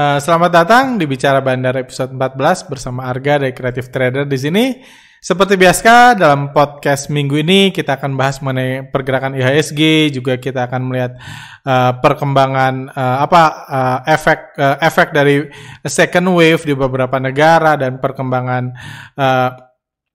Uh, selamat datang di Bicara Bandar episode 14 bersama Arga dari Creative Trader di sini. Seperti biasa dalam podcast minggu ini kita akan bahas mengenai pergerakan IHSG, juga kita akan melihat uh, perkembangan uh, apa uh, efek uh, efek dari second wave di beberapa negara dan perkembangan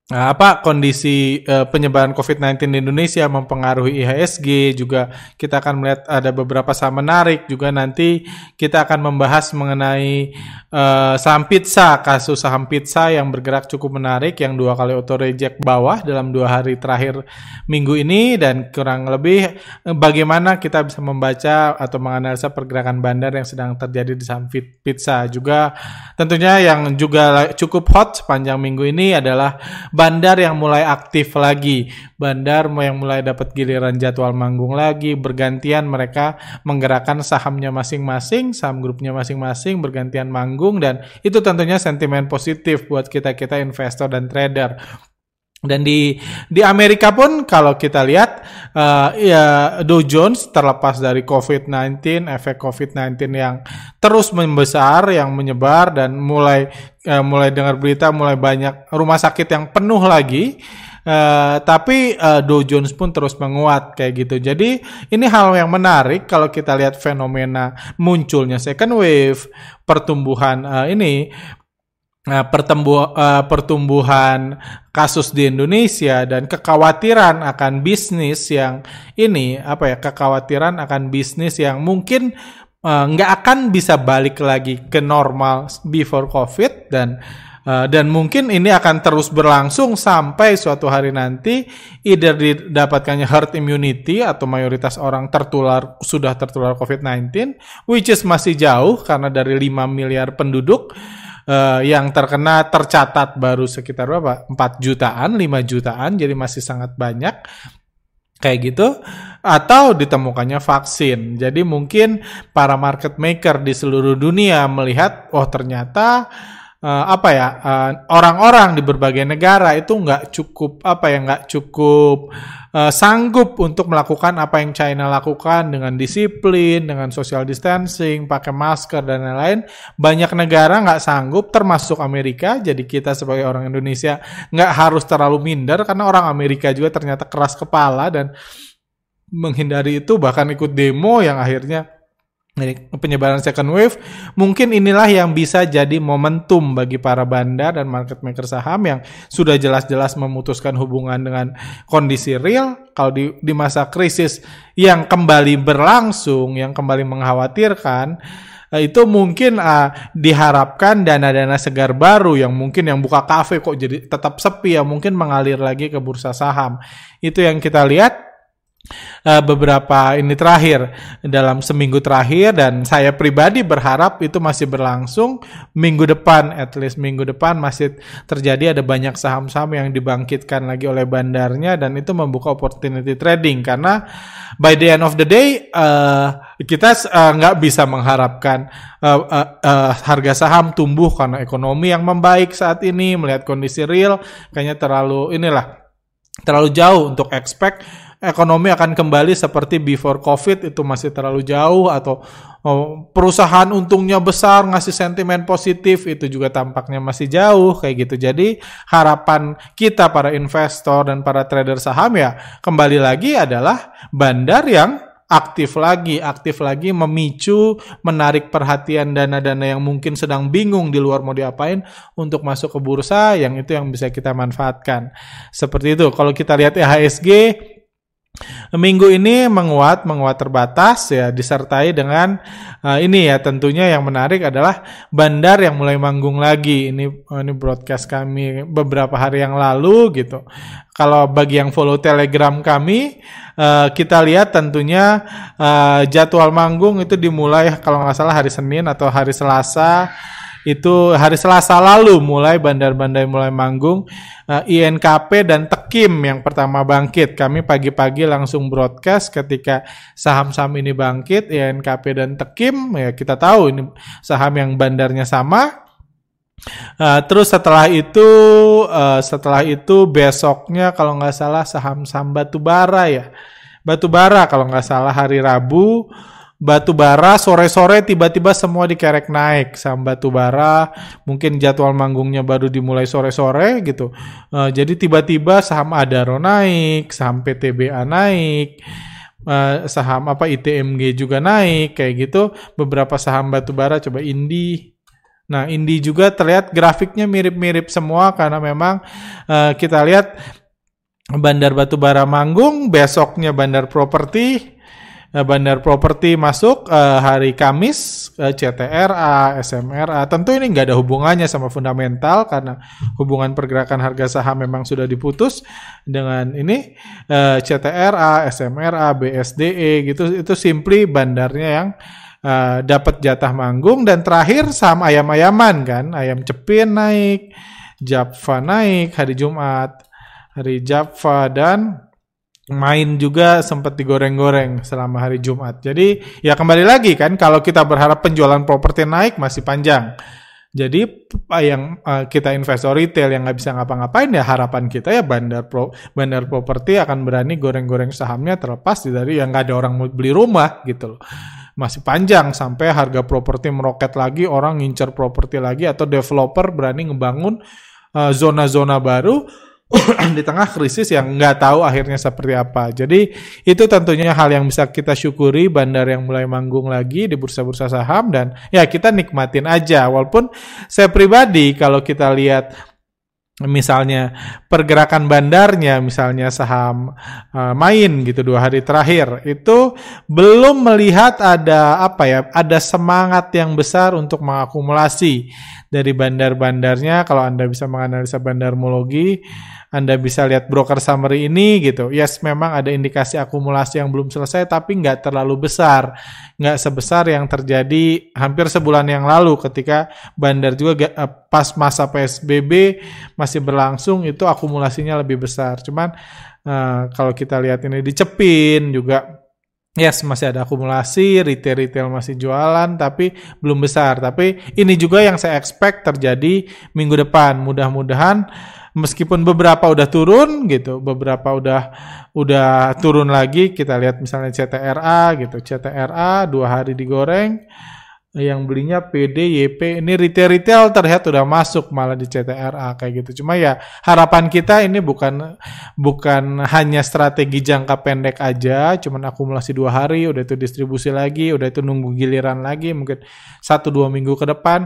Nah, apa kondisi uh, penyebaran COVID-19 di Indonesia mempengaruhi IHSG juga kita akan melihat ada beberapa saham menarik. Juga nanti kita akan membahas mengenai uh, saham pizza kasus saham pizza yang bergerak cukup menarik yang dua kali auto reject bawah dalam dua hari terakhir minggu ini. Dan kurang lebih uh, bagaimana kita bisa membaca atau menganalisa pergerakan bandar yang sedang terjadi di saham pizza? Juga tentunya yang juga cukup hot sepanjang minggu ini adalah bandar yang mulai aktif lagi, bandar yang mulai dapat giliran jadwal manggung lagi, bergantian mereka menggerakkan sahamnya masing-masing, saham grupnya masing-masing, bergantian manggung dan itu tentunya sentimen positif buat kita-kita investor dan trader. Dan di di Amerika pun kalau kita lihat uh, ya Dow Jones terlepas dari COVID-19, efek COVID-19 yang terus membesar, yang menyebar dan mulai uh, mulai dengar berita mulai banyak rumah sakit yang penuh lagi. Uh, tapi uh, Dow Jones pun terus menguat kayak gitu. Jadi ini hal yang menarik kalau kita lihat fenomena munculnya second wave, pertumbuhan uh, ini uh, pertumbuh, uh, pertumbuhan kasus di Indonesia dan kekhawatiran akan bisnis yang ini apa ya kekhawatiran akan bisnis yang mungkin nggak uh, akan bisa balik lagi ke normal before COVID dan Uh, dan mungkin ini akan terus berlangsung sampai suatu hari nanti either didapatkannya herd immunity atau mayoritas orang tertular sudah tertular COVID-19 which is masih jauh karena dari 5 miliar penduduk uh, yang terkena tercatat baru sekitar berapa? 4 jutaan, 5 jutaan jadi masih sangat banyak kayak gitu atau ditemukannya vaksin. Jadi mungkin para market maker di seluruh dunia melihat oh ternyata uh, apa ya eh, orang-orang uh, di berbagai negara itu nggak cukup apa ya nggak cukup uh, sanggup untuk melakukan apa yang China lakukan dengan disiplin, dengan social distancing, pakai masker dan lain-lain. Banyak negara nggak sanggup, termasuk Amerika. Jadi kita sebagai orang Indonesia nggak harus terlalu minder karena orang Amerika juga ternyata keras kepala dan menghindari itu bahkan ikut demo yang akhirnya penyebaran second wave, mungkin inilah yang bisa jadi momentum bagi para bandar dan market maker saham yang sudah jelas-jelas memutuskan hubungan dengan kondisi real. Kalau di, di masa krisis yang kembali berlangsung, yang kembali mengkhawatirkan, eh, itu mungkin uh, diharapkan dana-dana segar baru yang mungkin yang buka kafe kok jadi tetap sepi ya mungkin mengalir lagi ke bursa saham. Itu yang kita lihat uh, beberapa ini terakhir dalam seminggu terakhir dan saya pribadi berharap itu masih berlangsung minggu depan. At least minggu depan masih terjadi ada banyak saham-saham yang dibangkitkan lagi oleh bandarnya dan itu membuka opportunity trading. Karena by the end of the day uh, kita nggak uh, bisa mengharapkan uh, uh, uh, harga saham tumbuh karena ekonomi yang membaik saat ini melihat kondisi real kayaknya terlalu inilah terlalu jauh untuk expect ekonomi akan kembali seperti before COVID itu masih terlalu jauh atau oh, perusahaan untungnya besar ngasih sentimen positif itu juga tampaknya masih jauh kayak gitu. Jadi harapan kita para investor dan para trader saham ya kembali lagi adalah bandar yang aktif lagi, aktif lagi memicu, menarik perhatian dana-dana yang mungkin sedang bingung di luar mau diapain untuk masuk ke bursa yang itu yang bisa kita manfaatkan. Seperti itu. Kalau kita lihat IHSG Minggu ini menguat, menguat terbatas ya disertai dengan uh, ini ya tentunya yang menarik adalah bandar yang mulai manggung lagi. Ini uh, ini broadcast kami beberapa hari yang lalu gitu. Kalau bagi yang follow Telegram kami, uh, kita lihat tentunya uh, jadwal manggung itu dimulai kalau nggak salah hari Senin atau hari Selasa itu hari Selasa lalu mulai bandar-bandar mulai manggung uh, eh, INKP dan Tekim yang pertama bangkit. Kami pagi-pagi langsung broadcast ketika saham-saham ini bangkit INKP dan Tekim ya kita tahu ini saham yang bandarnya sama. Uh, terus setelah itu uh, setelah itu besoknya kalau nggak salah saham-saham batu bara ya batu bara kalau nggak salah hari Rabu batu bara sore-sore tiba-tiba semua dikerek naik. Saham batu bara mungkin jadwal manggungnya baru dimulai sore-sore gitu. Uh, jadi tiba-tiba saham Adaro naik saham PTBA naik uh, saham apa ITMG juga naik kayak gitu. Beberapa saham batu bara coba Indi. Nah Indi juga terlihat grafiknya mirip-mirip semua karena memang uh, kita lihat Bandar Batubara manggung, besoknya Bandar Properti, Bandar Properti masuk uh, hari Kamis, uh, CTRA, SMRA. Tentu ini nggak ada hubungannya sama fundamental karena hubungan pergerakan harga saham memang sudah diputus dengan ini uh, CTRA, SMRA, BSDE gitu. Itu simply bandarnya yang uh, dapat jatah manggung dan terakhir saham ayam-ayaman kan, ayam cepin naik, Japfa naik hari Jumat, hari Japfa dan main juga sempat digoreng-goreng selama hari Jumat. Jadi ya kembali lagi kan kalau kita berharap penjualan properti naik masih panjang. Jadi yang uh, kita investor retail yang nggak bisa ngapa-ngapain ya harapan kita ya bandar pro, bandar properti akan berani goreng-goreng sahamnya terlepas dari yang nggak ada orang mau beli rumah gitu loh. Masih panjang sampai harga properti meroket lagi, orang ngincer properti lagi atau developer berani ngebangun uh, zona-zona uh, baru di tengah krisis yang nggak tahu akhirnya seperti apa. Jadi itu tentunya hal yang bisa kita syukuri bandar yang mulai manggung lagi di bursa-bursa saham dan ya kita nikmatin aja. Walaupun saya pribadi kalau kita lihat misalnya pergerakan bandarnya misalnya saham uh, main gitu dua hari terakhir itu belum melihat ada apa ya ada semangat yang besar untuk mengakumulasi dari bandar-bandarnya kalau Anda bisa menganalisa bandarmologi anda bisa lihat broker summary ini gitu. Yes, memang ada indikasi akumulasi yang belum selesai tapi nggak terlalu besar. Nggak sebesar yang terjadi hampir sebulan yang lalu ketika bandar juga eh, pas masa PSBB masih berlangsung itu akumulasinya lebih besar. Cuman uh, kalau kita lihat ini dicepin juga Yes, masih ada akumulasi, retail-retail masih jualan, tapi belum besar. Tapi ini juga yang saya expect terjadi minggu depan. Mudah-mudahan meskipun beberapa udah turun gitu, beberapa udah udah turun lagi. Kita lihat misalnya CTRA gitu, CTRA dua hari digoreng, yang belinya PD, YP, ini retail-retail terlihat udah masuk malah di CTRA kayak gitu. Cuma ya harapan kita ini bukan bukan hanya strategi jangka pendek aja, cuman akumulasi dua hari, udah itu distribusi lagi, udah itu nunggu giliran lagi, mungkin satu dua minggu ke depan.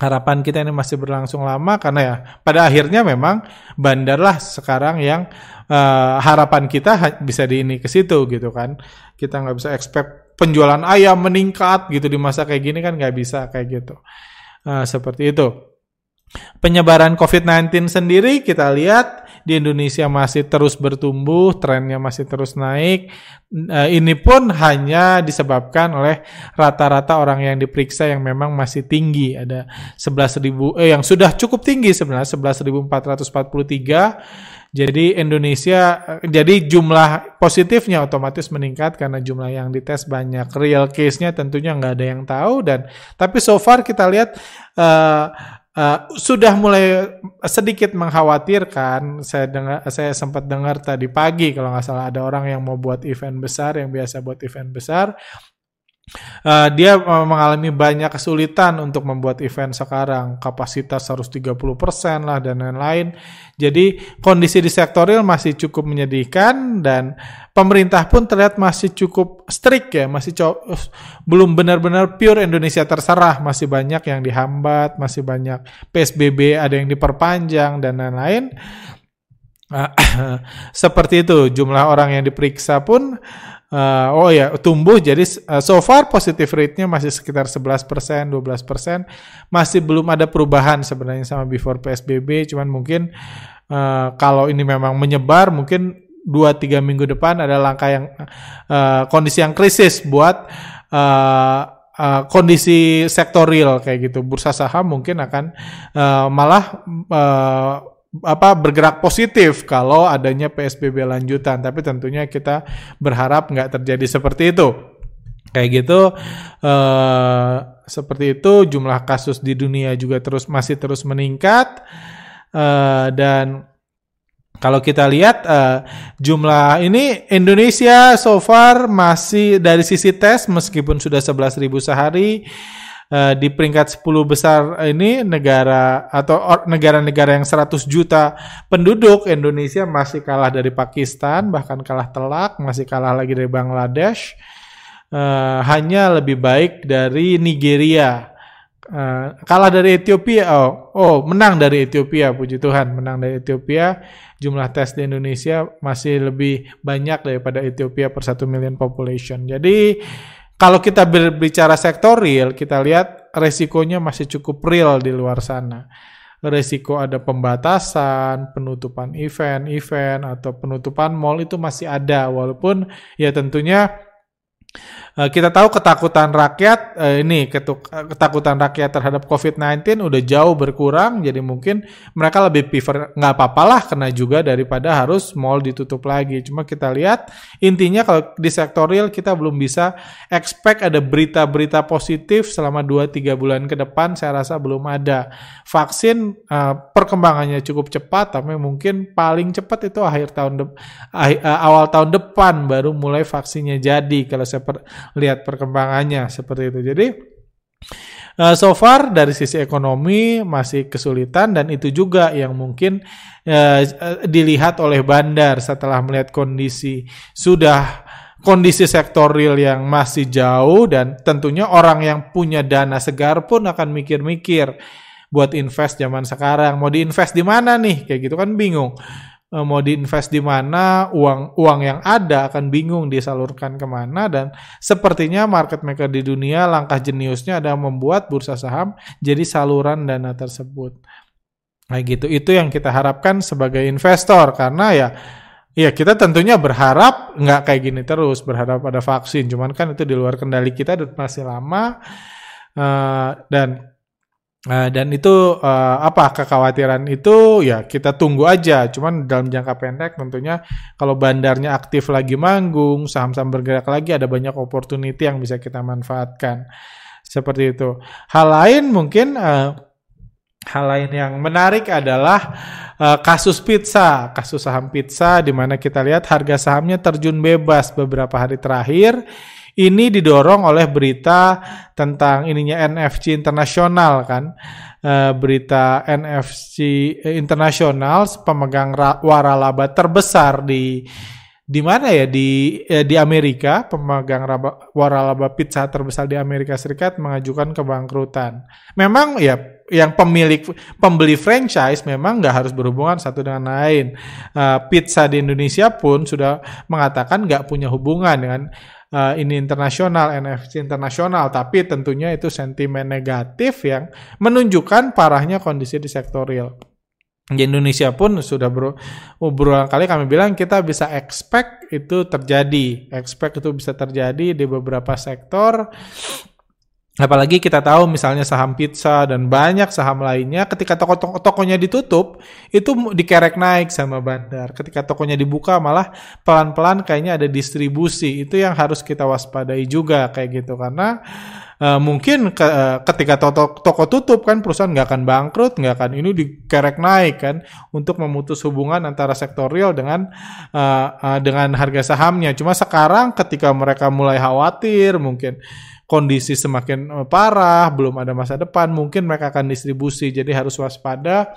Harapan kita ini masih berlangsung lama karena ya pada akhirnya memang bandar lah sekarang yang uh, harapan kita bisa di ini ke situ gitu kan. Kita nggak bisa expect penjualan ayam meningkat gitu di masa kayak gini kan nggak bisa kayak gitu. Uh, seperti itu. Penyebaran COVID-19 sendiri kita lihat di Indonesia masih terus bertumbuh, trennya masih terus naik. Eh, ini pun hanya disebabkan oleh rata-rata orang yang diperiksa yang memang masih tinggi. Ada 11.000 eh yang sudah cukup tinggi sebenarnya 11.443. Jadi Indonesia eh, jadi jumlah positifnya otomatis meningkat karena jumlah yang dites banyak. Real case-nya tentunya nggak ada yang tahu dan tapi so far kita lihat uh, Uh, sudah mulai sedikit mengkhawatirkan. Saya dengar, saya sempat dengar tadi pagi kalau nggak salah ada orang yang mau buat event besar, yang biasa buat event besar, Uh, dia uh, mengalami banyak kesulitan untuk membuat event sekarang, kapasitas harus 30% lah dan lain-lain. Jadi kondisi di sektor real masih cukup menyedihkan dan pemerintah pun terlihat masih cukup strict ya, masih belum benar-benar pure Indonesia terserah, masih banyak yang dihambat, masih banyak PSBB ada yang diperpanjang dan lain-lain. Uh, seperti itu jumlah orang yang diperiksa pun uh, oh ya tumbuh jadi uh, so far positive rate-nya masih sekitar 11%, 12%. Masih belum ada perubahan sebenarnya sama before PSBB, cuman mungkin uh, kalau ini memang menyebar mungkin 2 3 minggu depan ada langkah yang uh, kondisi yang krisis buat uh, uh, kondisi sektor real kayak gitu. Bursa saham mungkin akan uh, malah uh, apa bergerak positif kalau adanya PSBB lanjutan. Tapi tentunya kita berharap nggak terjadi seperti itu. Kayak gitu eh, seperti itu jumlah kasus di dunia juga terus masih terus meningkat. Eh, dan Kalau kita lihat uh, jumlah ini Indonesia so far masih dari sisi tes meskipun sudah 11.000 sehari uh, di peringkat 10 besar ini negara atau negara-negara yang 100 juta penduduk Indonesia masih kalah dari Pakistan bahkan kalah telak masih kalah lagi dari Bangladesh uh, hanya lebih baik dari Nigeria Uh, kalah dari Ethiopia, oh, oh menang dari Ethiopia, puji Tuhan, menang dari Ethiopia. Jumlah tes di Indonesia masih lebih banyak daripada Ethiopia per satu million population. Jadi kalau kita berbicara sektor real, kita lihat resikonya masih cukup real di luar sana. Resiko ada pembatasan, penutupan event-event atau penutupan mall itu masih ada, walaupun ya tentunya kita tahu ketakutan rakyat uh, ini ketakutan rakyat terhadap COVID-19 udah jauh berkurang, jadi mungkin mereka lebih prefer nggak apa-apalah kena juga daripada harus mall ditutup lagi. Cuma kita lihat intinya kalau di sektor real kita belum bisa expect ada berita-berita positif selama 2-3 bulan ke depan. Saya rasa belum ada vaksin perkembangannya cukup cepat, tapi mungkin paling cepat itu akhir tahun awal tahun depan baru mulai vaksinnya jadi kalau saya per lihat perkembangannya seperti itu. Jadi uh, so far dari sisi ekonomi masih kesulitan dan itu juga yang mungkin uh, dilihat oleh bandar setelah melihat kondisi sudah kondisi sektor real yang masih jauh dan tentunya orang yang punya dana segar pun akan mikir-mikir buat invest zaman sekarang. Mau diinvest di mana nih? Kayak gitu kan bingung. Eh, mau diinvest di mana, uang uang yang ada akan bingung disalurkan ke mana dan sepertinya market maker di dunia langkah jeniusnya adalah membuat bursa saham jadi saluran dana tersebut. Nah gitu, itu yang kita harapkan sebagai investor karena ya Ya kita tentunya berharap nggak kayak gini terus, berharap ada vaksin. Cuman kan itu di luar kendali kita dan masih lama. Uh, dan Uh, dan itu uh, apa kekhawatiran itu ya kita tunggu aja. Cuman dalam jangka pendek tentunya kalau bandarnya aktif lagi manggung, saham-saham bergerak lagi ada banyak opportunity yang bisa kita manfaatkan. Seperti itu. Hal lain mungkin uh, hal lain yang menarik adalah uh, kasus pizza, kasus saham pizza di mana kita lihat harga sahamnya terjun bebas beberapa hari terakhir ini didorong oleh berita tentang ininya NFC internasional kan. Uh, berita NFC internasional pemegang waralaba terbesar di di mana ya di eh, di Amerika pemegang raba, waralaba pizza terbesar di Amerika Serikat mengajukan kebangkrutan. Memang ya yang pemilik pembeli franchise memang nggak harus berhubungan satu dengan lain. Uh, pizza di Indonesia pun sudah mengatakan nggak punya hubungan dengan uh, ini internasional, NFC internasional, tapi tentunya itu sentimen negatif yang menunjukkan parahnya kondisi di sektor real di Indonesia pun sudah ber, berulang kali kami bilang kita bisa expect itu terjadi, expect itu bisa terjadi di beberapa sektor. Apalagi kita tahu misalnya saham pizza dan banyak saham lainnya ketika toko-tokonya ditutup itu dikerek naik sama bandar. Ketika tokonya dibuka malah pelan-pelan kayaknya ada distribusi. Itu yang harus kita waspadai juga kayak gitu karena uh, mungkin ke, uh, ketika toko, toko tutup kan perusahaan nggak akan bangkrut, nggak akan ini dikerek naik kan untuk memutus hubungan antara sektor real dengan uh, uh, dengan harga sahamnya. Cuma sekarang ketika mereka mulai khawatir mungkin kondisi semakin parah, belum ada masa depan, mungkin mereka akan distribusi. Jadi harus waspada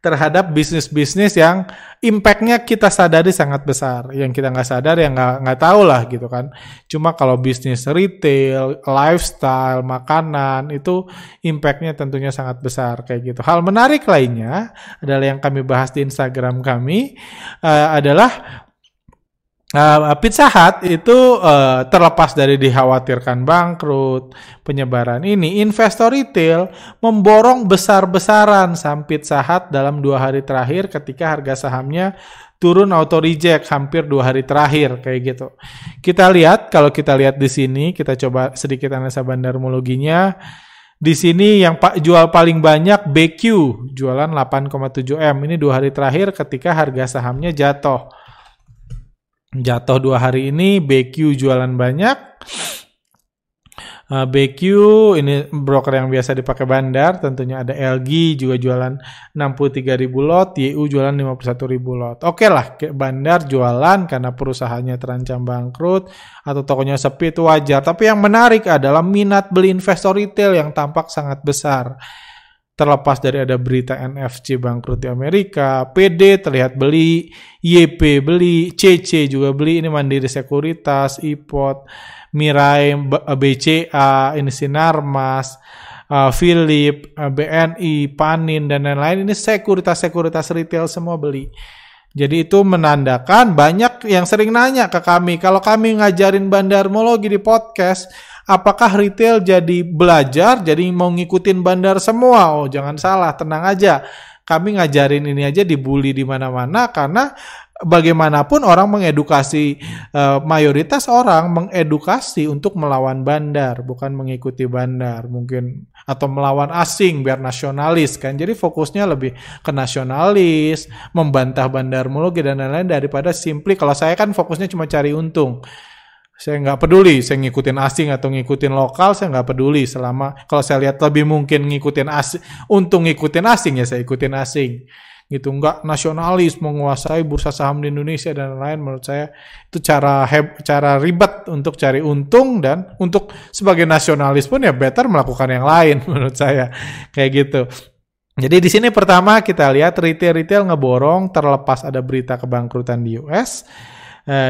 terhadap bisnis-bisnis yang impactnya kita sadari sangat besar. Yang kita nggak sadar ya nggak nggak tahu lah gitu kan. Cuma kalau bisnis retail, lifestyle, makanan itu impactnya tentunya sangat besar kayak gitu. Hal menarik lainnya adalah yang kami bahas di Instagram kami uh, adalah Uh, Pizza Hut itu uh, terlepas dari dikhawatirkan bangkrut, penyebaran ini, investor retail memborong besar-besaran saham Pizza Hut dalam dua hari terakhir ketika harga sahamnya turun auto reject hampir dua hari terakhir kayak gitu. Kita lihat kalau kita lihat di sini, kita coba sedikit analisa bandarmologinya. Di sini yang pak jual paling banyak BQ, jualan 8,7 M. Ini dua hari terakhir ketika harga sahamnya jatuh jatuh dua hari ini BQ jualan banyak Uh, BQ ini broker yang biasa dipakai bandar, tentunya ada LG juga jualan 63.000 lot, YU jualan 51.000 lot. Oke lah, bandar jualan karena perusahaannya terancam bangkrut atau tokonya sepi itu wajar. Tapi yang menarik adalah minat beli investor retail yang tampak sangat besar. Terlepas dari ada berita NFC bangkrut di Amerika, PD terlihat beli, YP beli, CC juga beli, ini Mandiri Sekuritas, IPOT, Mirai, BCA, ini Sinarmas, uh, Philip, uh, BNI, Panin dan lain-lain ini sekuritas-sekuritas retail semua beli. Jadi itu menandakan banyak yang sering nanya ke kami, kalau kami ngajarin bandarmologi di podcast, apakah retail jadi belajar, jadi mau ngikutin bandar semua? Oh, jangan salah, tenang aja. Kami ngajarin ini aja dibully di mana-mana karena bagaimanapun orang mengedukasi uh, mayoritas orang mengedukasi untuk melawan bandar bukan mengikuti bandar mungkin atau melawan asing biar nasionalis kan jadi fokusnya lebih ke nasionalis membantah bandar mulugi dan lain-lain daripada simply kalau saya kan fokusnya cuma cari untung saya nggak peduli saya ngikutin asing atau ngikutin lokal saya nggak peduli selama kalau saya lihat lebih mungkin ngikutin asing untung ngikutin asing ya saya ikutin asing. Gitu nggak nasionalis menguasai bursa saham di Indonesia dan lain menurut saya itu cara heb, cara ribet untuk cari untung dan untuk sebagai nasionalis pun ya better melakukan yang lain menurut saya. Kayak gitu. Jadi di sini pertama kita lihat retail-retail ngeborong terlepas ada berita kebangkrutan di US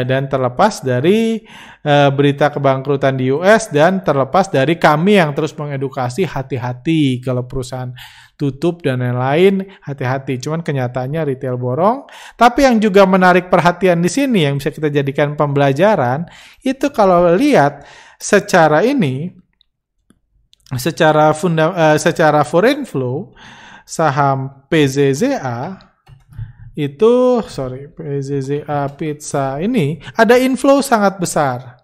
dan terlepas dari uh, berita kebangkrutan di US dan terlepas dari kami yang terus mengedukasi hati-hati kalau perusahaan tutup dan lain-lain hati-hati. Cuman kenyataannya retail borong. Tapi yang juga menarik perhatian di sini yang bisa kita jadikan pembelajaran itu kalau lihat secara ini secara funda, uh, secara foreign flow saham PZZA itu sorry PZZA Pizza ini ada inflow sangat besar.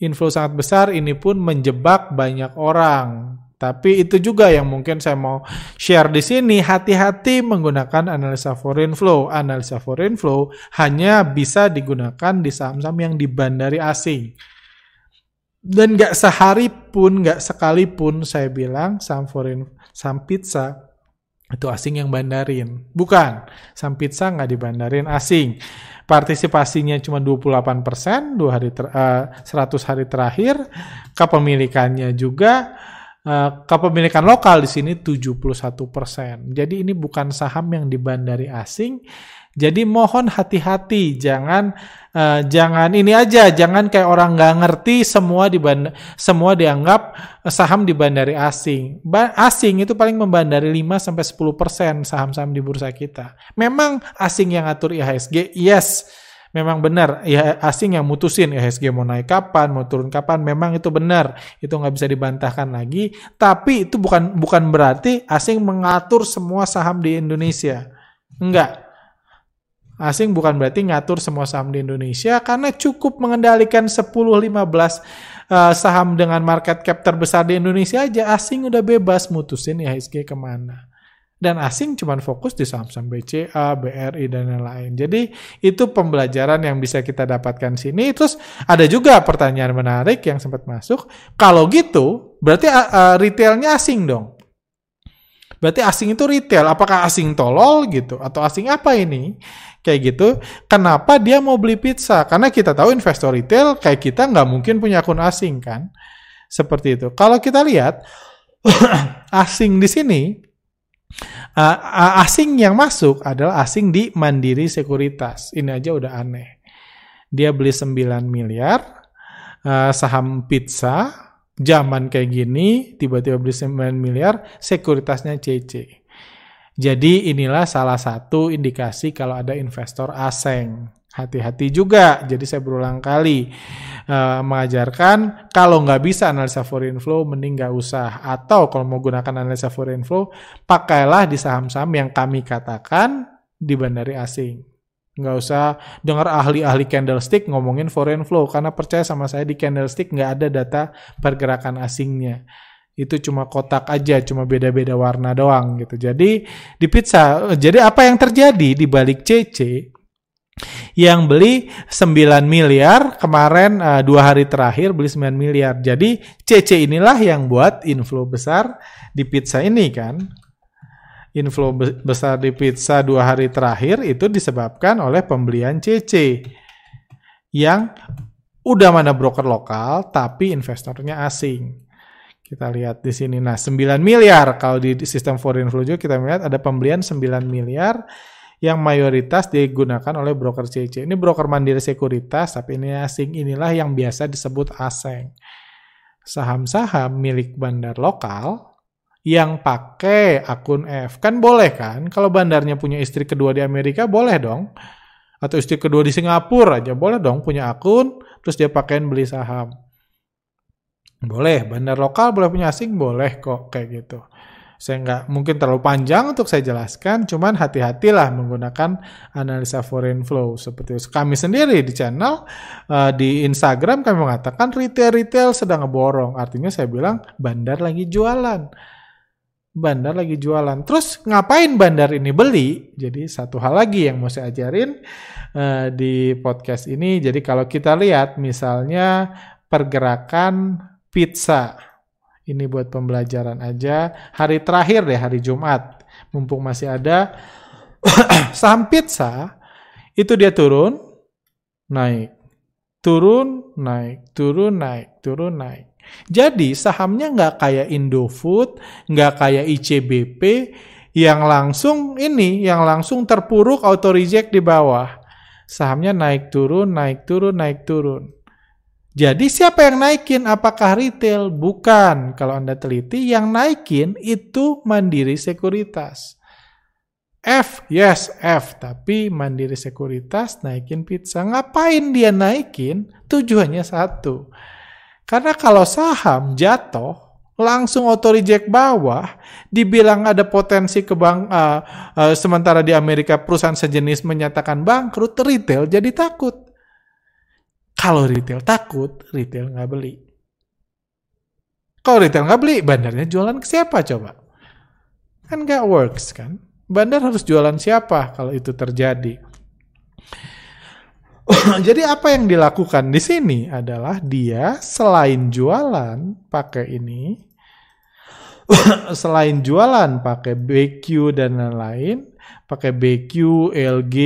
Inflow sangat besar ini pun menjebak banyak orang. Tapi itu juga yang mungkin saya mau share di sini. Hati-hati menggunakan analisa foreign flow. Analisa foreign flow hanya bisa digunakan di saham-saham yang dibandari asing. Dan nggak sehari pun, nggak sekalipun saya bilang saham foreign, saham pizza itu asing yang bandarin. Bukan, Sam Pizza nggak dibandarin asing. Partisipasinya cuma 28 persen, hari ter, uh, eh, 100 hari terakhir. Kepemilikannya juga uh, kepemilikan lokal di sini 71 persen. Jadi ini bukan saham yang dibandari asing, jadi mohon hati-hati, jangan uh, jangan ini aja, jangan kayak orang nggak ngerti semua di semua dianggap saham di bandari asing. Ba asing itu paling membandari 5 sampai 10% saham-saham di bursa kita. Memang asing yang atur IHSG, yes. Memang benar, ya asing yang mutusin IHSG mau naik kapan, mau turun kapan, memang itu benar. Itu nggak bisa dibantahkan lagi. Tapi itu bukan bukan berarti asing mengatur semua saham di Indonesia. Enggak Asing bukan berarti ngatur semua saham di Indonesia karena cukup mengendalikan 10-15 uh, saham dengan market cap terbesar di Indonesia aja asing udah bebas mutusin IHSG ke mana. Dan asing cuma fokus di saham-saham BCA, BRI, dan lain-lain. Jadi itu pembelajaran yang bisa kita dapatkan sini. Terus ada juga pertanyaan menarik yang sempat masuk. Kalau gitu, berarti uh, retailnya asing dong. Berarti asing itu retail. Apakah asing tolol gitu? Atau asing apa ini? Kayak gitu. Kenapa dia mau beli pizza? Karena kita tahu investor retail kayak kita nggak mungkin punya akun asing kan, seperti itu. Kalau kita lihat asing di sini, asing yang masuk adalah asing di Mandiri Sekuritas. Ini aja udah aneh. Dia beli 9 miliar uh, saham pizza, zaman kayak gini, tiba-tiba beli 9 miliar, sekuritasnya CC. Jadi inilah salah satu indikasi kalau ada investor asing. Hati-hati juga. Jadi saya berulang kali uh, mengajarkan kalau nggak bisa analisa foreign flow, mending nggak usah. Atau kalau mau gunakan analisa foreign flow, pakailah di saham-saham yang kami katakan di bandari asing. Nggak usah dengar ahli-ahli candlestick ngomongin foreign flow. Karena percaya sama saya di candlestick nggak ada data pergerakan asingnya itu cuma kotak aja, cuma beda-beda warna doang gitu. Jadi di pizza, jadi apa yang terjadi di balik CC Yang beli 9 miliar, kemarin uh, dua hari terakhir beli 9 miliar. Jadi CC inilah yang buat inflow besar di pizza ini kan. Inflow besar di pizza dua hari terakhir itu disebabkan oleh pembelian CC. Yang udah mana broker lokal tapi investornya asing. Kita lihat di sini. Nah, 9 miliar kalau di sistem foreign flow juga kita melihat ada pembelian 9 miliar yang mayoritas digunakan oleh broker CC. Ini broker mandiri sekuritas, tapi ini asing. Inilah yang biasa disebut asing. Saham-saham milik bandar lokal yang pakai akun F. Kan boleh kan? Kalau bandarnya punya istri kedua di Amerika, boleh dong. Atau istri kedua di Singapura aja, boleh dong punya akun, terus dia pakaiin beli saham. Boleh, bandar lokal boleh punya asing, boleh kok kayak gitu. Saya nggak mungkin terlalu panjang untuk saya jelaskan, cuman hati-hatilah menggunakan analisa foreign flow seperti itu. Kami sendiri di channel uh, di Instagram kami mengatakan retail-retail sedang ngeborong. Artinya saya bilang bandar lagi jualan. Bandar lagi jualan. Terus ngapain bandar ini beli? Jadi satu hal lagi yang mau saya ajarin uh, di podcast ini. Jadi kalau kita lihat misalnya pergerakan pizza. Ini buat pembelajaran aja. Hari terakhir deh, hari Jumat. Mumpung masih ada saham pizza, itu dia turun, naik. Turun, naik. Turun, naik. Turun, naik. Jadi sahamnya nggak kayak Indofood, nggak kayak ICBP, yang langsung ini, yang langsung terpuruk auto reject di bawah. Sahamnya naik turun, naik turun, naik turun. Jadi siapa yang naikin? Apakah retail? Bukan. Kalau Anda teliti, yang naikin itu Mandiri Sekuritas. F, yes F, tapi Mandiri Sekuritas naikin pizza. Ngapain dia naikin? Tujuannya satu. Karena kalau saham jatuh, langsung auto reject bawah, dibilang ada potensi ke bank, uh, uh, sementara di Amerika perusahaan sejenis menyatakan bangkrut, retail jadi takut. Kalau retail takut, retail nggak beli. Kalau retail nggak beli, bandarnya jualan ke siapa coba? Kan nggak works kan? Bandar harus jualan siapa kalau itu terjadi? Jadi apa yang dilakukan di sini adalah dia selain jualan pakai ini, selain jualan pakai BQ dan lain-lain, pakai BQ, LG,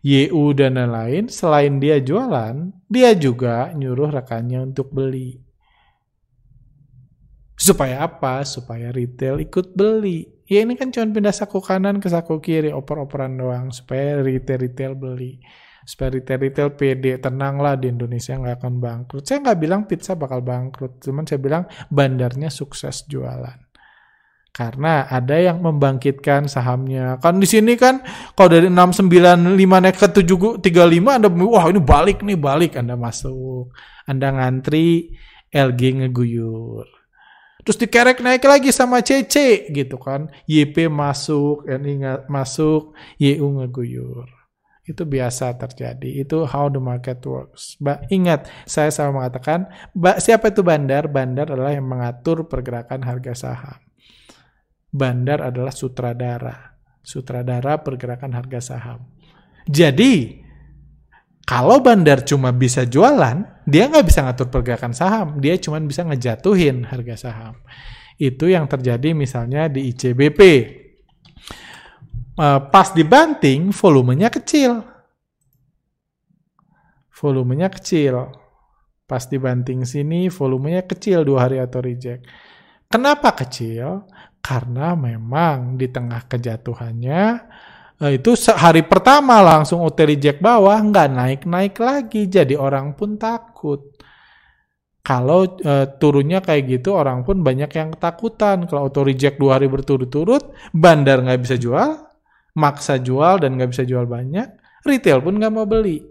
YU dan lain-lain, selain dia jualan, dia juga nyuruh rekannya untuk beli. Supaya apa? Supaya retail ikut beli. Ya ini kan cuma pindah saku kanan ke saku kiri, oper-operan doang. Supaya retail-retail beli. Retail-retail pede, tenanglah di Indonesia nggak akan bangkrut. Saya nggak bilang pizza bakal bangkrut, cuman saya bilang bandarnya sukses jualan. Karena ada yang membangkitkan sahamnya. Kan di sini kan kalau dari 695 naik ke 735 Anda wah ini balik nih, balik Anda masuk. Anda ngantri LG ngeguyur. Terus dikerek naik lagi sama CC gitu kan. YP masuk, NI masuk, YU ngeguyur. Itu biasa terjadi. Itu how the market works. Ba ingat, saya selalu mengatakan, siapa itu bandar? Bandar adalah yang mengatur pergerakan harga saham. Bandar adalah sutradara. Sutradara pergerakan harga saham. Jadi, kalau bandar cuma bisa jualan, dia nggak bisa ngatur pergerakan saham. Dia cuma bisa ngejatuhin harga saham. Itu yang terjadi misalnya di ICBP. Eh, pas dibanting, volumenya kecil. Volumenya kecil. Pas dibanting sini, volumenya kecil dua hari atau reject. Kenapa kecil? Karena memang di tengah kejatuhannya eh, itu hari pertama langsung OT reject bawah nggak naik-naik lagi jadi orang pun takut. Kalau e, turunnya kayak gitu orang pun banyak yang ketakutan. Kalau auto reject dua hari berturut-turut, bandar nggak bisa jual, maksa jual dan nggak bisa jual banyak, retail pun nggak mau beli.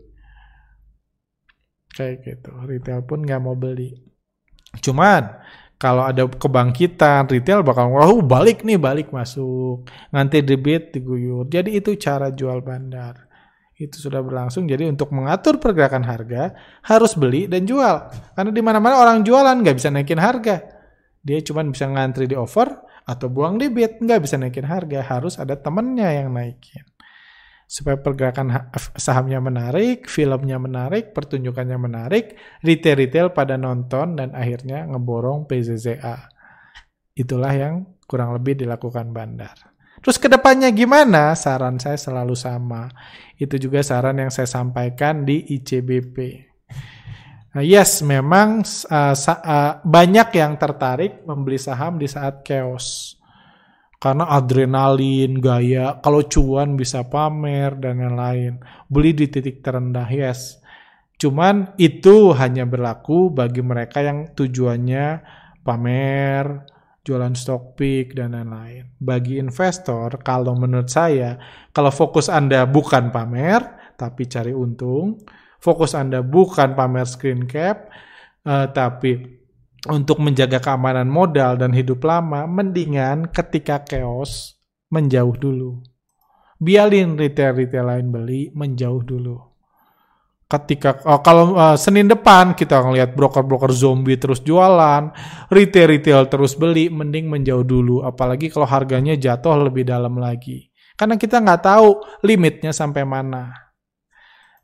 Kayak gitu, retail pun nggak mau beli. Cuman kalau ada kebangkitan retail bakal wah balik nih balik masuk. Nanti debit diguyur. Jadi itu cara jual bandar. Itu sudah berlangsung. Jadi untuk mengatur pergerakan harga harus beli dan jual. Karena di mana-mana orang jualan nggak bisa naikin harga. Dia cuma bisa ngantri di offer atau buang debit nggak bisa naikin harga harus ada temennya yang naikin supaya pergerakan sahamnya menarik, filmnya menarik, pertunjukannya menarik, retail-retail pada nonton dan akhirnya ngeborong PZZA. Itulah yang kurang lebih dilakukan bandar. Terus ke depannya gimana? Saran saya selalu sama. Itu juga saran yang saya sampaikan di ICBP. Nah, yes, memang uh, uh, banyak yang tertarik membeli saham di saat chaos karena adrenalin, gaya, kalau cuan bisa pamer dan lain-lain. Beli di titik terendah, yes. Cuman itu hanya berlaku bagi mereka yang tujuannya pamer, jualan stock pick dan lain-lain. Bagi investor, kalau menurut saya, kalau fokus Anda bukan pamer, tapi cari untung, fokus Anda bukan pamer screen cap, uh, tapi untuk menjaga keamanan modal dan hidup lama, mendingan ketika chaos menjauh dulu. Biarin retail-retail lain beli, menjauh dulu. Ketika oh, kalau uh, Senin depan kita ngelihat broker-broker zombie terus jualan, retail-retail terus beli, mending menjauh dulu. Apalagi kalau harganya jatuh lebih dalam lagi. Karena kita nggak tahu limitnya sampai mana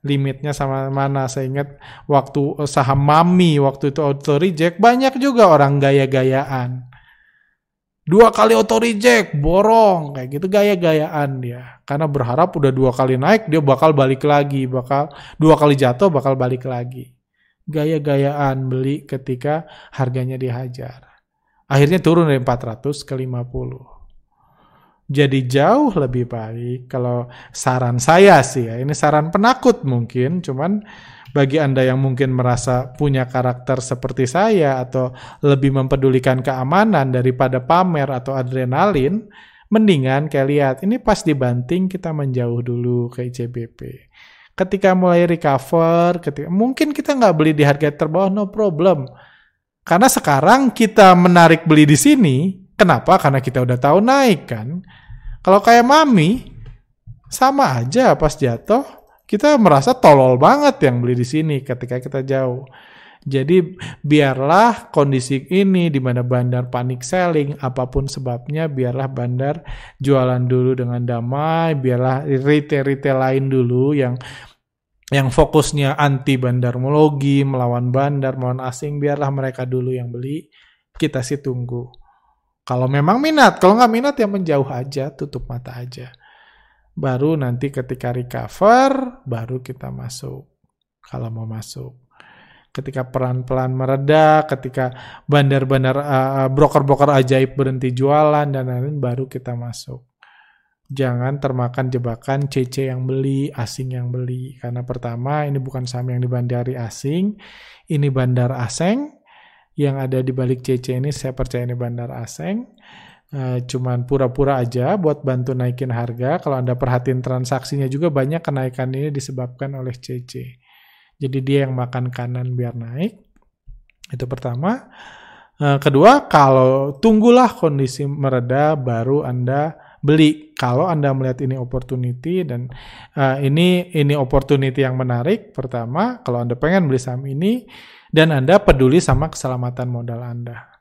limitnya sama mana. Saya ingat waktu eh, saham Mami waktu itu auto reject banyak juga orang gaya-gayaan. Dua kali auto reject, borong kayak gitu gaya-gayaan dia. Karena berharap udah dua kali naik dia bakal balik lagi, bakal dua kali jatuh bakal balik lagi. Gaya-gayaan beli ketika harganya dihajar. Akhirnya turun dari 400 ke 50 jadi jauh lebih baik. Kalau saran saya sih ya ini saran penakut mungkin cuman bagi Anda yang mungkin merasa punya karakter seperti saya atau lebih mempedulikan keamanan daripada pamer atau adrenalin mendingan kayak lihat ini pas dibanting kita menjauh dulu ke ICBP ketika mulai recover ketika mungkin kita nggak beli di harga terbawah no problem. Karena sekarang kita menarik beli di sini Kenapa? Karena kita udah tahu naik kan. Kalau kayak mami, sama aja pas jatuh, kita merasa tolol banget yang beli di sini ketika kita jauh. Jadi biarlah kondisi ini di mana bandar panik selling, apa pun sebabnya, biarlah bandar jualan dulu dengan damai, biarlah retail-retail lain dulu yang yang fokusnya anti bandarmologi, melawan bandar, melawan asing, biarlah mereka dulu yang beli, kita sih tunggu. Kalau memang minat, kalau nggak minat ya menjauh aja, tutup mata aja. Baru nanti ketika recover, baru kita masuk. Kalau mau masuk. Ketika pelan-pelan mereda, ketika bandar-bandar uh, broker-broker ajaib berhenti jualan dan lain-lain, baru kita masuk. Jangan termakan jebakan CC yang beli, asing yang beli. Karena pertama, ini bukan saham yang dibandari asing, ini bandar asing, yang ada di balik CC ini saya percaya ini bandar asing. Uh, cuman pura-pura aja buat bantu naikin harga. Kalau Anda perhatiin transaksinya juga banyak kenaikan ini disebabkan oleh CC. Jadi dia yang makan kanan biar naik. Itu pertama. Uh, kedua, kalau tunggulah kondisi mereda baru Anda beli. Kalau Anda melihat ini opportunity dan uh, ini ini opportunity yang menarik. Pertama, kalau Anda pengen beli saham ini, dan Anda peduli sama keselamatan modal Anda.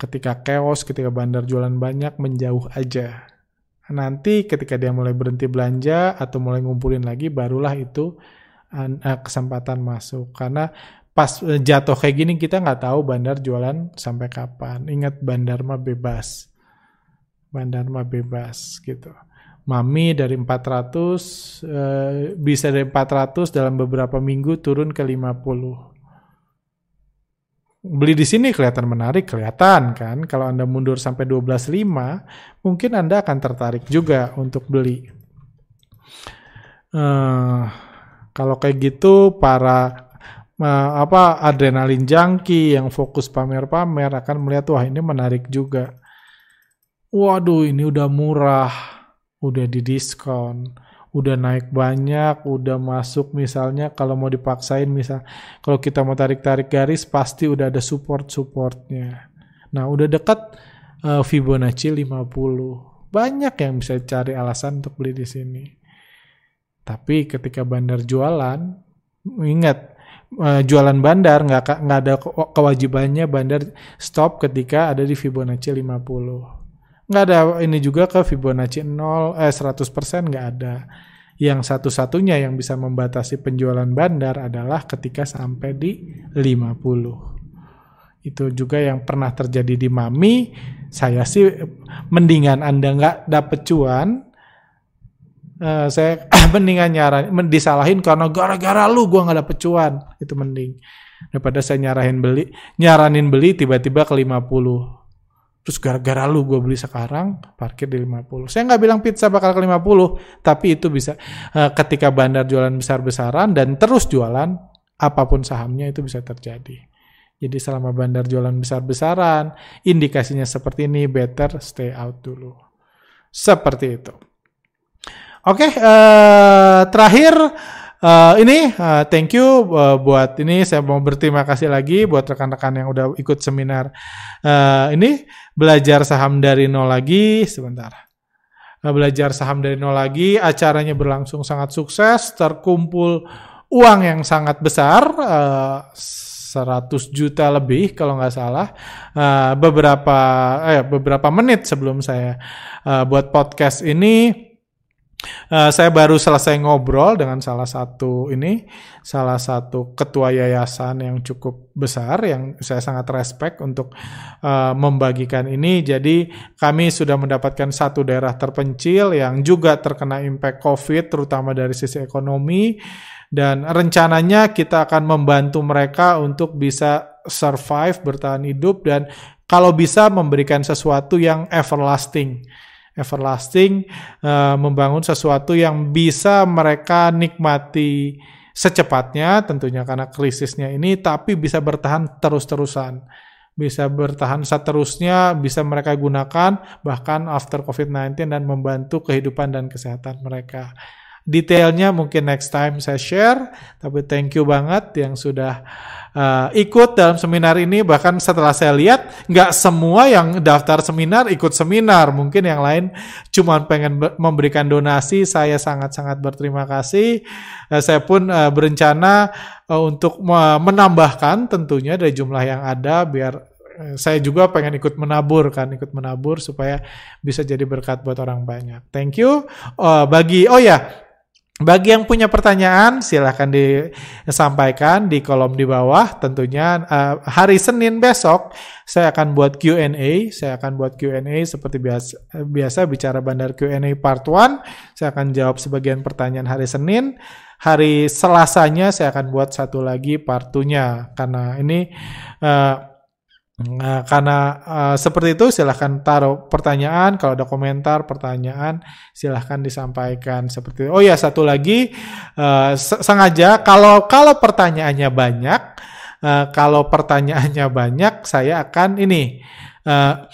Ketika chaos, ketika bandar jualan banyak, menjauh aja. Nanti ketika dia mulai berhenti belanja atau mulai ngumpulin lagi, barulah itu eh, kesempatan masuk. Karena pas eh, jatuh kayak gini kita nggak tahu bandar jualan sampai kapan. Ingat bandar mah bebas. Bandar mah bebas gitu. Mami dari 400 eh, bisa dari 400 dalam beberapa minggu turun ke 50 beli di sini kelihatan menarik, kelihatan kan. Kalau Anda mundur sampai 12.5, mungkin Anda akan tertarik juga untuk beli. Uh, kalau kayak gitu para uh, apa adrenalin junkie yang fokus pamer-pamer akan melihat wah ini menarik juga. Waduh, ini udah murah, udah didiskon udah naik banyak, udah masuk misalnya kalau mau dipaksain misal kalau kita mau tarik-tarik garis pasti udah ada support-supportnya. Nah, udah dekat uh, Fibonacci 50. Banyak yang bisa cari alasan untuk beli di sini. Tapi ketika bandar jualan, ingat uh, jualan bandar nggak nggak ada kewajibannya bandar stop ketika ada di Fibonacci 50 nggak ada ini juga ke Fibonacci 0 eh 100% nggak ada. Yang satu-satunya yang bisa membatasi penjualan bandar adalah ketika sampai di 50. Itu juga yang pernah terjadi di Mami. Saya sih mendingan Anda nggak dapet cuan, Uh, saya mendingan nyaran disalahin karena gara-gara lu gua nggak dapet cuan itu mending daripada saya nyarahin beli nyaranin beli tiba-tiba ke 50 terus gara-gara lu gue beli sekarang parkir di 50 saya nggak bilang pizza bakal ke 50 tapi itu bisa uh, ketika bandar jualan besar-besaran dan terus jualan apa pun sahamnya itu bisa terjadi. Jadi selama bandar jualan besar-besaran indikasinya seperti ini better stay out dulu. Seperti itu. Oke, okay, eh, terakhir uh, ini uh, thank you uh, buat ini. Saya mau berterima kasih lagi buat rekan-rekan yang udah ikut seminar. Uh, ini belajar saham dari nol lagi. Sebentar. Uh, belajar saham dari nol lagi, acaranya berlangsung sangat sukses, terkumpul uang yang sangat besar. Uh, 100 juta lebih kalau nggak salah. Uh, beberapa eh beberapa menit sebelum saya uh, buat podcast ini Uh, saya baru selesai ngobrol dengan salah satu ini, salah satu ketua yayasan yang cukup besar yang saya sangat respect untuk uh, membagikan ini. Jadi kami sudah mendapatkan satu daerah terpencil yang juga terkena impact COVID, terutama dari sisi ekonomi. Dan rencananya kita akan membantu mereka untuk bisa survive, bertahan hidup, dan kalau bisa memberikan sesuatu yang everlasting everlasting, uh, membangun sesuatu yang bisa mereka nikmati secepatnya tentunya karena krisisnya ini, tapi bisa bertahan terus-terusan. Bisa bertahan seterusnya, bisa mereka gunakan bahkan after COVID-19 dan membantu kehidupan dan kesehatan mereka. Detailnya mungkin next time saya share, tapi thank you banget yang sudah uh, ikut dalam seminar ini. Bahkan setelah saya lihat, nggak semua yang daftar seminar ikut seminar. Mungkin yang lain cuma pengen memberikan donasi. Saya sangat-sangat berterima kasih. Uh, saya pun uh, berencana uh, untuk menambahkan tentunya dari jumlah yang ada biar saya juga pengen ikut menabur kan, ikut menabur supaya bisa jadi berkat buat orang banyak. Thank you. Uh, bagi oh ya, bagi yang punya pertanyaan, silahkan disampaikan di kolom di bawah. Tentunya uh, hari Senin besok saya akan buat Q&A. Saya akan buat Q&A seperti biasa, biasa bicara bandar Q&A part 1. Saya akan jawab sebagian pertanyaan hari Senin. Hari Selasanya saya akan buat satu lagi part 2-nya. Karena ini... Uh, Nah, karena uh, seperti itu silahkan taruh pertanyaan. Kalau ada komentar, pertanyaan silahkan disampaikan seperti itu. Oh ya satu lagi uh, sengaja kalau kalau pertanyaannya banyak, uh, kalau pertanyaannya banyak saya akan ini. Uh,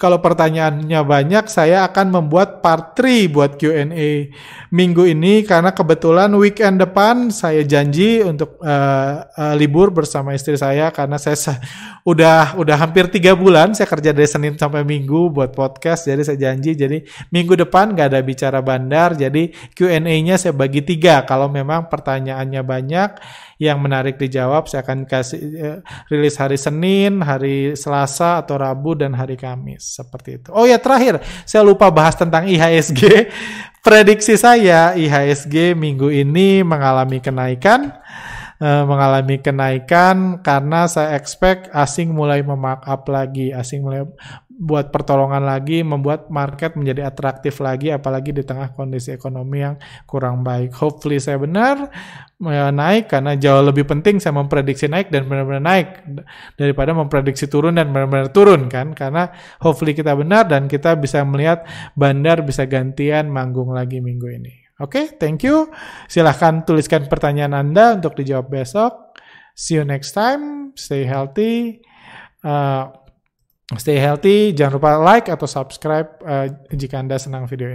kalau pertanyaannya banyak, saya akan membuat part 3 buat Q&A minggu ini. Karena kebetulan weekend depan saya janji untuk uh, uh, libur bersama istri saya. Karena saya udah udah hampir tiga bulan saya kerja dari Senin sampai Minggu buat podcast, jadi saya janji jadi minggu depan gak ada bicara bandar, jadi Q&A-nya saya bagi tiga. Kalau memang pertanyaannya banyak yang menarik dijawab saya akan kasih uh, rilis hari Senin, hari Selasa atau Rabu dan hari Kamis seperti itu. Oh ya terakhir saya lupa bahas tentang IHSG. Prediksi saya IHSG minggu ini mengalami kenaikan uh, mengalami kenaikan karena saya expect asing mulai memarkup lagi, asing mulai buat pertolongan lagi, membuat market menjadi atraktif lagi, apalagi di tengah kondisi ekonomi yang kurang baik. Hopefully saya benar ya, naik karena jauh lebih penting saya memprediksi naik dan benar-benar naik daripada memprediksi turun dan benar-benar turun kan, karena hopefully kita benar dan kita bisa melihat bandar bisa gantian manggung lagi minggu ini. Oke, okay, thank you. Silahkan tuliskan pertanyaan Anda untuk dijawab besok. See you next time. Stay healthy. Uh, Stay healthy, jangan lupa like atau subscribe uh, jika Anda senang video ini.